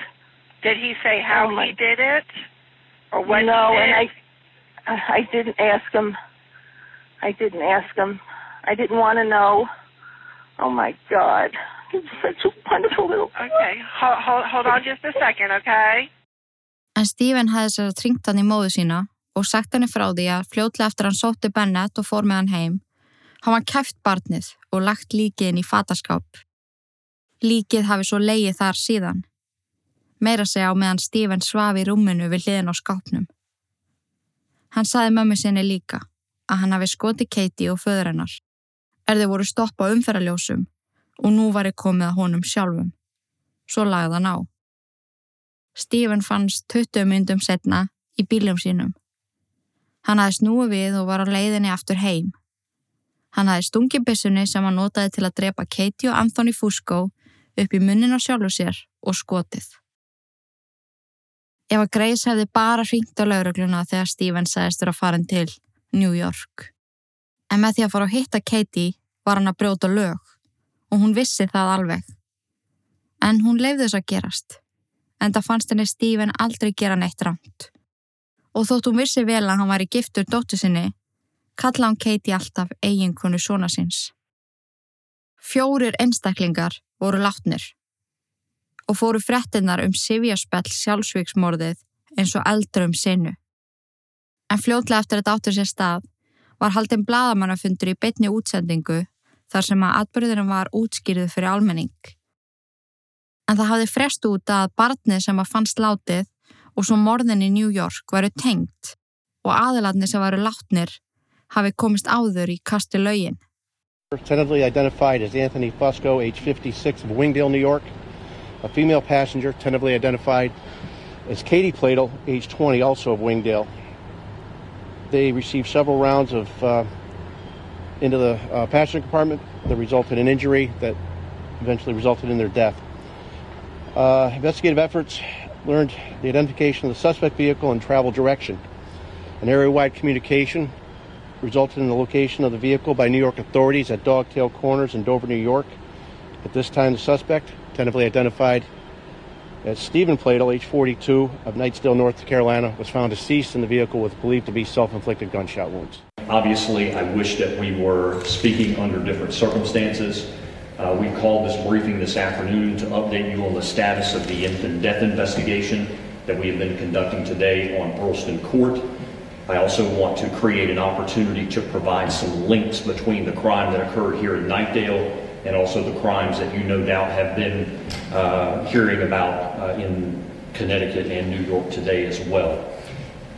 Did he say how Oh, he did it, or what no, he did? and I, I didn't ask him. I didn't ask him. I didn't want to know. Oh my God, he's such a wonderful little. Okay. Hold, hold, hold on just a second. Okay. En Steven hefði sér að tringt hann í móðu sína og sagt henni frá því að fljótlega eftir hann sótti Bennett og fór með hann heim, hann var kæft barnið og lagt líkið inn í fataskáp. Líkið hafi svo leið þar síðan. Meira segja á meðan Steven svaf í rúminu við hliðin á skápnum. Hann saði mömmu sinni líka að hann hafi skoti Katie og föður hennar. Er þau voru stoppa á umferðarljósum og nú var ég komið að honum sjálfum. Svo lagði hann á. Stephen fannst 20 myndum setna í bílum sínum. Hann hafði snúið við og var á leiðinni aftur heim. Hann hafði stungið byssunni sem hann notaði til að drepa Katie og Anthony Fusco upp í munnin á sjálfu sér og skotið. Ef að Grace hefði bara hringt á laurugluna þegar Stephen sagðist vera farin til New York. En með því að fara að hitta Katie var hann að brjóta lög og hún vissi það alveg. En hún leifði þess að gerast en það fannst henni Stephen aldrei gera neitt rámt. Og þótt hún vissi vel að hann var í giftur dóttu sinni, kalla hann Katie alltaf eiginkonu svona síns. Fjórir einstaklingar voru látnir og fóru frettinnar um sifjaspell sjálfsvíksmorðið eins og eldrum sinu. En fljótlega eftir að áttur sér stað var haldin bladamannafundur í beinni útsendingu þar sem að atbyrðurinn var útskýrið fyrir almenning. En það hafði frest út að barnið sem að fannst látið og svo morðin í New York varu tengt og aðiladni sem varu látnir hafi komist áður í kasti laugin. Tentatively identified as Anthony Fusco, age 56, of Wingdale, New York. A female passenger, tentatively identified as Katie Platel, age 20, also of Wingdale. They received several rounds of uh, into the uh, passenger compartment that resulted in injury that eventually resulted in their death. Uh, investigative efforts learned the identification of the suspect vehicle and travel direction. An area-wide communication resulted in the location of the vehicle by New York authorities at Dogtail Corners in Dover, New York. At this time, the suspect, tentatively identified as Stephen Platel, age 42, of Knightsdale, North Carolina, was found deceased in the vehicle with believed to be self-inflicted gunshot wounds. Obviously, I wish that we were speaking under different circumstances. Uh, we called this briefing this afternoon to update you on the status of the infant death investigation that we have been conducting today on Earlston Court. I also want to create an opportunity to provide some links between the crime that occurred here in Nightdale and also the crimes that you no doubt have been uh, hearing about uh, in Connecticut and New York today as well.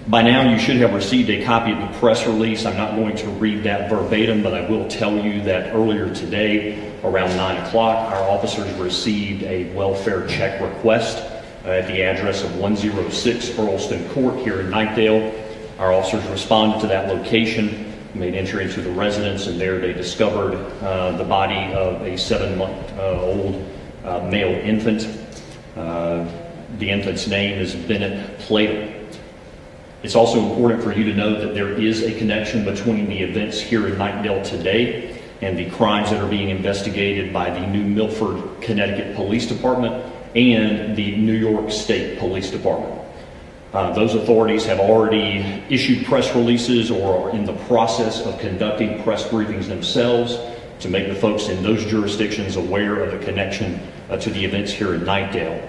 By now, you should have received a copy of the press release. I'm not going to read that verbatim, but I will tell you that earlier today, around 9 o'clock, our officers received a welfare check request uh, at the address of 106 Earlston Court here in Nightdale. Our officers responded to that location, made entry into the residence, and there they discovered uh, the body of a seven-month-old uh, male infant. Uh, the infant's name is Bennett Plato. It's also important for you to know that there is a connection between the events here in Knightdale today and the crimes that are being investigated by the New Milford, Connecticut Police Department and the New York State Police Department. Uh, those authorities have already issued press releases or are in the process of conducting press briefings themselves to make the folks in those jurisdictions aware of the connection uh, to the events here in Knightdale.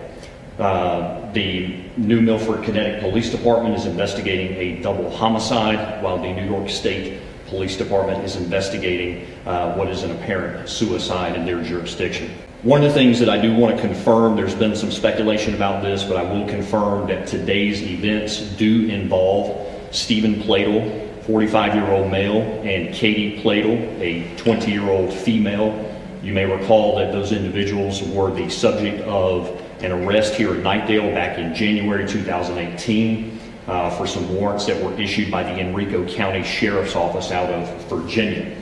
Uh, the New Milford, Connecticut Police Department is investigating a double homicide, while the New York State Police Department is investigating uh, what is an apparent suicide in their jurisdiction. One of the things that I do want to confirm, there's been some speculation about this, but I will confirm that today's events do involve Stephen Platel, 45 year old male, and Katie Platel, a 20 year old female. You may recall that those individuals were the subject of an arrest here at Knightdale back in January 2018 uh, for some warrants that were issued by the Enrico County Sheriff's Office out of Virginia.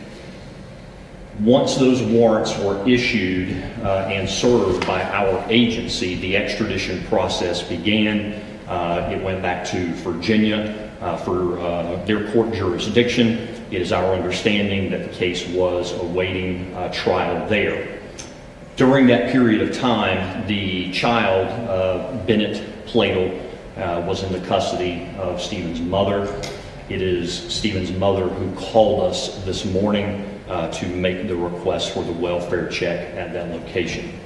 Once those warrants were issued uh, and served by our agency, the extradition process began. Uh, it went back to Virginia uh, for uh, their court jurisdiction. It is our understanding that the case was awaiting uh, trial there. During that period of time, the child, uh, Bennett Platel, was in the custody of Stephen's mother. It is Stephen's mother who called us this morning uh, to make the request for the welfare check at that location.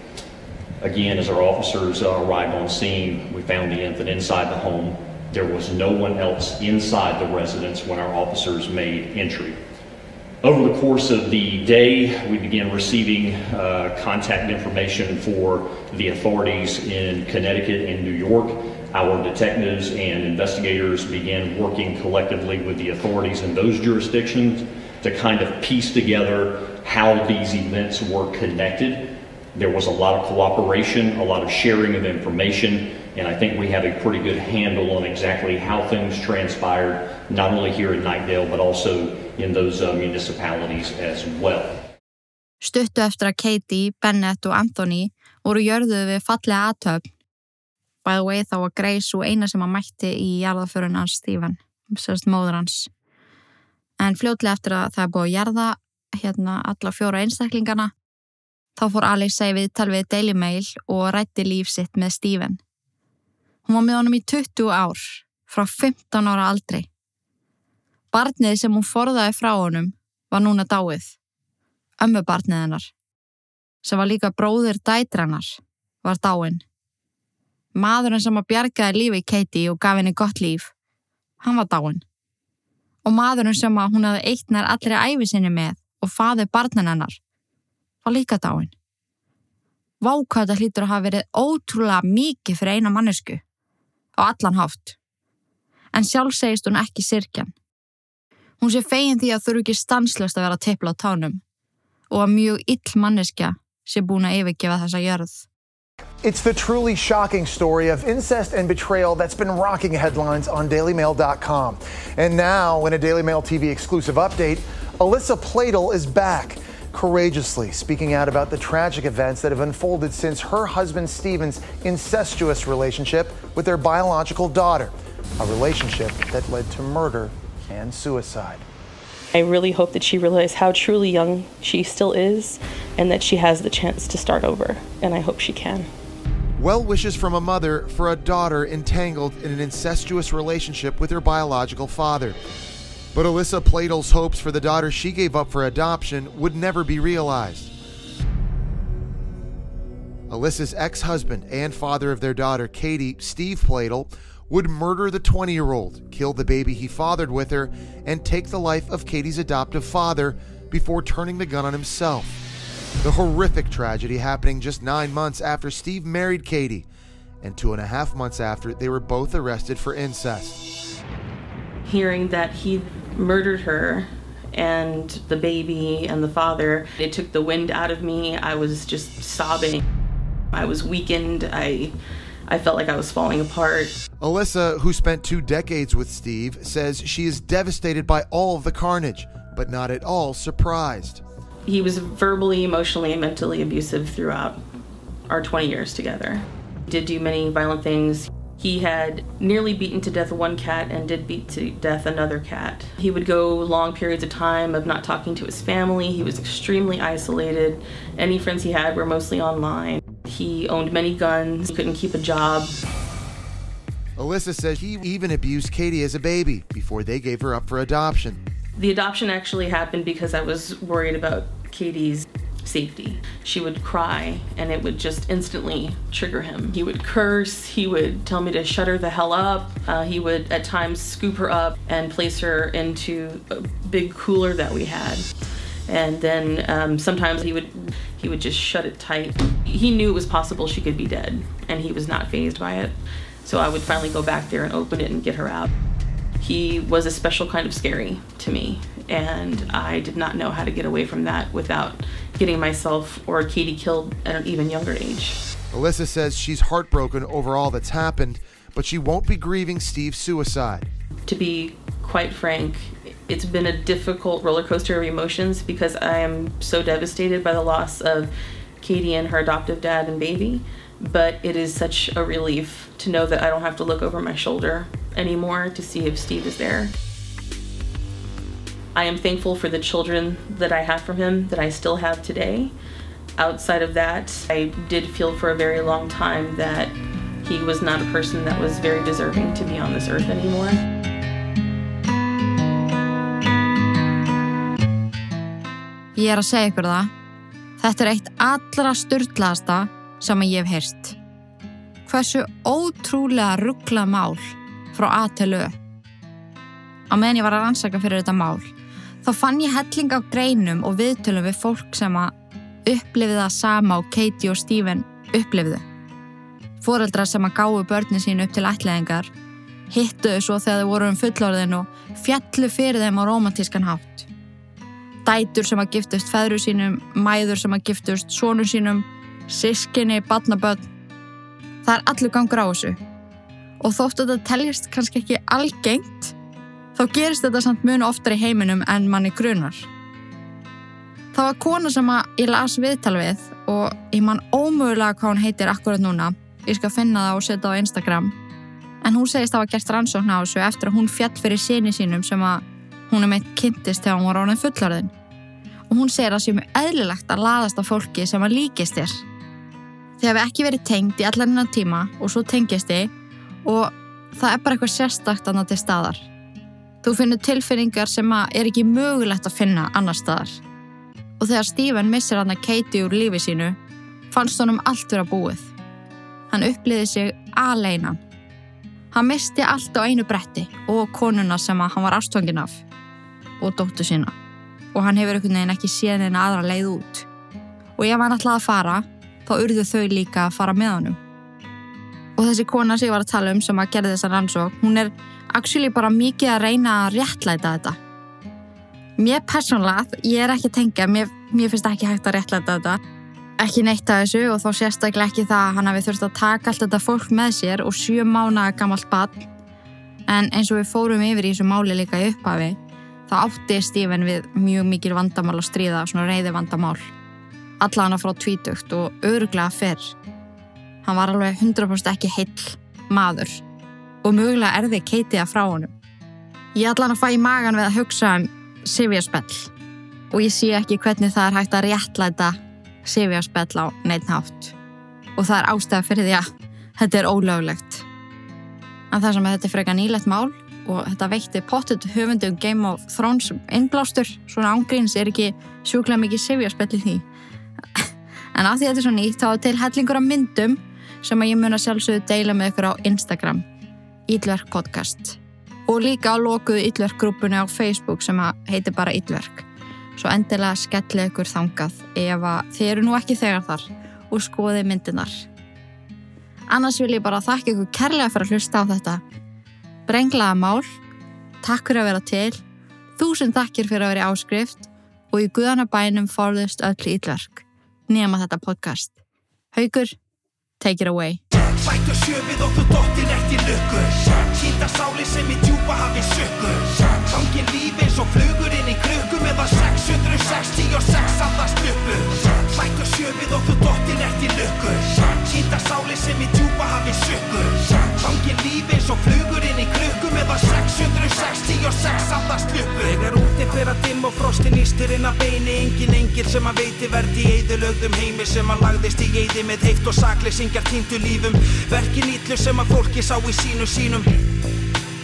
Again, as our officers uh, arrived on scene, we found the infant inside the home. There was no one else inside the residence when our officers made entry. Over the course of the day, we began receiving uh, contact information for the authorities in Connecticut and New York. Our detectives and investigators began working collectively with the authorities in those jurisdictions to kind of piece together how these events were connected. There was a lot of cooperation, a lot of sharing of information, and I think we have a pretty good handle on exactly how things transpired, not only here in Knightdale, but also in those uh, municipalities as well. Stuttu eftir að Katie, Bennett og Anthony voru jörðuð við fallega aðtöfn. By the way þá var Grace og eina sem að mætti í jarðaförun hans Stephen, sérst móður hans. En fljótlega eftir að það er búið að gerða hérna alla fjóra einstaklingana þá fór Alexa í viðtal við Daily Mail og rætti líf sitt með Stephen. Hún var með honum í 20 ár, frá 15 ára aldrei. Barnið sem hún forðaði frá honum var núna dáið. Ömmu barnið hennar, sem var líka bróðir dætrannar, var dáin. Maðurinn sem að bjargaði lífi Katie og gaf henni gott líf, hann var dáin og maðurinn sem að hún hafði eitt nær allri æfisinni með og faði barnan hennar var líka dáin. Vákvæða hlýtur að hafa verið ótrúlega mikið fyrir eina mannesku á allan hátt. En sjálf segist hún ekki sirkjan. Hún sé fegin því að þurfu ekki stanslöst að vera teipla á tánum og að mjög ill manneskja sé búin að yfirgefa þessa jörð. It's the truly shocking story of incest and betrayal that's been rocking headlines on DailyMail.com. And now, in a Daily Mail TV exclusive update, Alyssa Platel is back, courageously speaking out about the tragic events that have unfolded since her husband Steven's incestuous relationship with their biological daughter, a relationship that led to murder and suicide. I really hope that she realizes how truly young she still is and that she has the chance to start over, and I hope she can. Well wishes from a mother for a daughter entangled in an incestuous relationship with her biological father. But Alyssa Platel's hopes for the daughter she gave up for adoption would never be realized. Alyssa's ex husband and father of their daughter, Katie, Steve Platel, would murder the 20 year old, kill the baby he fathered with her, and take the life of Katie's adoptive father before turning the gun on himself. The horrific tragedy happening just nine months after Steve married Katie, and two and a half months after they were both arrested for incest. Hearing that he murdered her and the baby and the father, it took the wind out of me. I was just sobbing. I was weakened. I I felt like I was falling apart. Alyssa, who spent two decades with Steve, says she is devastated by all of the carnage, but not at all surprised. He was verbally, emotionally, and mentally abusive throughout our 20 years together. He did do many violent things. He had nearly beaten to death one cat and did beat to death another cat. He would go long periods of time of not talking to his family. He was extremely isolated. Any friends he had were mostly online. He owned many guns, he couldn't keep a job. Alyssa says he even abused Katie as a baby before they gave her up for adoption. The adoption actually happened because I was worried about Katie's safety. She would cry and it would just instantly trigger him. He would curse, he would tell me to shut her the hell up. Uh, he would at times scoop her up and place her into a big cooler that we had. And then um, sometimes he would he would just shut it tight. He knew it was possible she could be dead and he was not phased by it. So I would finally go back there and open it and get her out. He was a special kind of scary to me, and I did not know how to get away from that without getting myself or Katie killed at an even younger age. Alyssa says she's heartbroken over all that's happened, but she won't be grieving Steve's suicide. To be quite frank, it's been a difficult roller coaster of emotions because I am so devastated by the loss of Katie and her adoptive dad and baby. But it is such a relief to know that I don't have to look over my shoulder anymore to see if Steve is there. I am thankful for the children that I had from him that I still have today. Outside of that, I did feel for a very long time that he was not a person that was very deserving to be on this earth anymore. Ég er að segja ykkur það. Þetta er eitt allra styrlaðasta sem ég hef heyrt. Hversu ótrúlega ruggla mál frá A til Ö. Á meðan ég var að rannsaka fyrir þetta mál, þá fann ég helling af greinum og viðtölum við fólk sem að upplifið það sama og Katie og Stephen upplifiðu. Fóreldrar sem að gáu börnin sín upp til ætlaðingar, hittuðu svo þegar þau voru um fullorðin og fjallu fyrir þeim á romantískan hátt. Dætur sem að giftust feðru sínum, mæður sem að giftust sónu sínum, sískinni, badnaböld. Það er allur gangur á þessu. Og þóttu þetta teljast kannski ekki algengt, þá gerist þetta samt munu oftar í heiminum en manni grunar. Það var kona sem ég las viðtal við og ég man ómögulega hvað hún heitir akkurat núna. Ég skal finna það og setja það á Instagram. En hún segist að hafa gert rannsókn á þessu eftir að hún fjall fyrir síni sínum sem að hún er meitt kynntist þegar hún var ánum fullarðin. Og hún segir að það sé mjög eðlilegt að laðast á fólki sem að líkist þér. Þið hafi ekki verið tengt í allan innan tíma og svo tengist þið og það er bara eitthvað sérstakt annað til staðar. Þú finnur tilfinningar sem er ekki mögulegt að finna annar staðar. Og þegar Stephen missir hann að Katie úr lífi sínu, fannst honum allt vera búið. Hann uppliði sig aleinan. Hann misti allt á einu bretti og konuna sem hann var ástöngin af og dóttu sína. Og hann hefur einhvern veginn ekki séð henni aðra leið út. Og ef hann ætlaði að fara, þá urðu þau líka að fara með honum. Og þessi kona sem ég var að tala um sem að gerði þessa rannsók, hún er actually bara mikið að reyna að réttlæta þetta. Mér persónlega, ég er ekki að tengja, mér, mér finnst ekki hægt að réttlæta þetta. Ekki neitt að þessu og þá sérstaklega ekki það að hann hafi þurft að taka allt þetta fólk með sér og sjö mánaða gammalt badn. En eins og við fórum yfir í þessu máli líka í upphafi, þá átti Stephen við mjög mikil vandamál að stríða, svona reyði vandamál. Alla hana frá tvítugt og öruglega fyrr. Hann var alveg 100% ekki heill maður og mögulega erði keitiða frá honum. Ég hann að fæ í magan við að hugsa um Sivjaspell og ég sé ekki hvernig það er hægt að réttlæta Sivjaspell á neitt nátt og það er ástæða fyrir því að þetta er ólöglegt. En það sem að þetta er freka nýlegt mál og þetta veitti pottet höfundum Game of Thrones innblástur, svona ángríns er ekki sjúklega mikið Sivjaspell í því. En af því þetta er svo nýtt þá er til hellingur af myndum sem að ég mun að sjálfsögðu deila með ykkur á Instagram Ídverk podcast. Og líka á lokuðu Ídverk grúpunni á Facebook sem heitir bara Ídverk svo endilega skelli ykkur þangað ef þið eru nú ekki þegar þar og skoði myndinar annars vil ég bara þakka ykkur kærlega fyrir að hlusta á þetta brenglaða mál. Takk fyrir að vera til. Þúsund takkir fyrir að vera áskrift og í guðanabænum forðust öll Ídverk nema þetta podcast. Haugur, take it away. Bættu sjöfið og þú dottir eftir lukku. Kýta sáli sem í djúpa hafi sökku Gangin lífi eins og flugur inn í krukku Meðan 666 andast uppu Bættu sjöfið og þú dottir eftir lukku. Kýta sáli sem í djúpa hafi Númer 666 Alltaf sluppu Þegar úti fyrir að dimm og frostin ístir inn að beini. Engin engil sem að veiti verði í eidulögðum heimi Sem að lagðist í eidi með heift og sakleysingjar týndu lífum. Verkin ítlu sem að fólki sá í sínu sínum.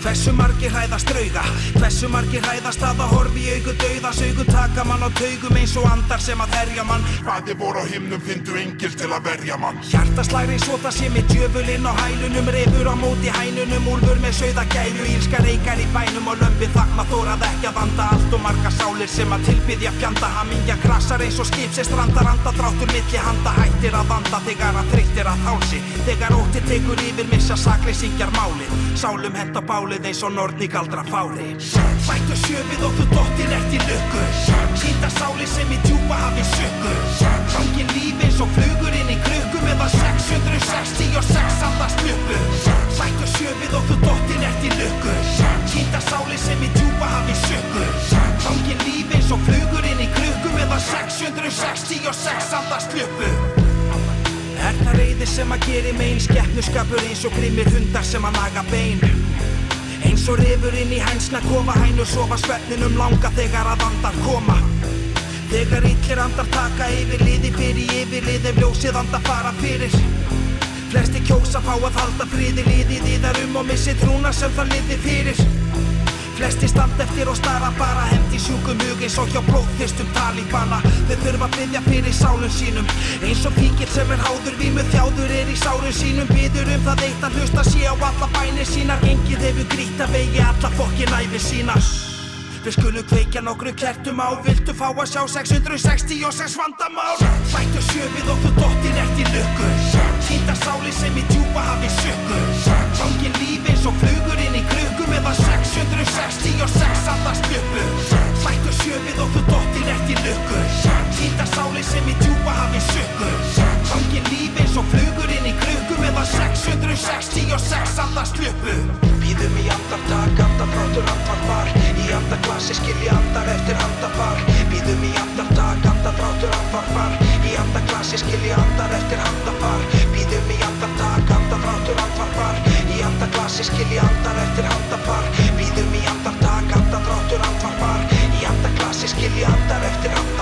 Hversu margir hræðast drauga Hversu margir hræðast að að horfi í augu dauðas augu taka mann á taugum eins og andar sem að herja mann. Hvaði voru á himnum fyndu engil til að verja mann. Hjartaslæri svo það sé með djöfulinn á hælunum Refur á móti hænunum, úlfur með sögða gælu Ílska reykar í bænum og lömpi þakma þórað ekki að vanda Allt og marga sálir sem að tilbyðja fjanda. Hamingja krassar eins og skip sem strandar anda Dráttur milli handa. Hættir að vanda Þegar að þreyttir að þálsi Þegar ótti tekur yfir missa sakleysingjar bálið eins og nortni galdra fári. Sættu sjöfið og þú dottir ert í lukku. Sýnda sáli sem í djúpa hafi sökku Hangin líf eins og flugur inn í krukku Meðan 666 andast lukku Sættu sjöfið og þú dottir ert í lukku. Sýnda sáli sem í djúpa hafi sökku Hangin líf eins og flugur inn í krukku Meðan 666 andast lukku Er það reyði sem að geri megin Skeppnuskapur eins og grimmir hundar sem að naga bein Eins og rifur inn í hænsna kofa hænur sofa svefninum langa þegar að andar koma. Þegar illir andar taka yfir liði fyrir yfirlið ef ljósið andar fara fyrir. Flesti kjósa fá að halda friði liðið í þar um og missi trúna sem það liði fyrir Flesti stand eftir og stara bara hendi sjúkum hug eins og hjá blóðþyrstum talíbana Þeir þurfa að byggja fyrir sálum sínum Eins og píkill sem er háður vímu þjáður er í sálum sínum. Byður um það eitt að hlusta sé á alla bænir sínar. Engið hefur grýtt að vegi alla fokkin æfi sína Við skulum kveikja nokkru kertum á Viltu fá að sjá 666 vandamál? Sættu sjöfið og þú dottir ert í lukku. Týnda sáli sem í djúpa hafi sökku Fangin líf eins og flugur í krukku Meðan 666 andast ljöpu Sættu sjöfið og þú dottir ert í lukku. Týnda sáli sem í djúpa hafi sökku Fangin líf eins og flugur inn í krukku Meðan 666 andast ljöpu Býðum í andartak, andafrátur, andvarpar Í andaklasi skilji andar eftir handafar Býðum í andartak, andafrátur, andvarpar Í andaklasi skilji andar eftir handafar andaglasi skilji andar eftir andapar Býðum í andartak, andadráttur andvarpar. Í andaglasi skilji andar eftir andapar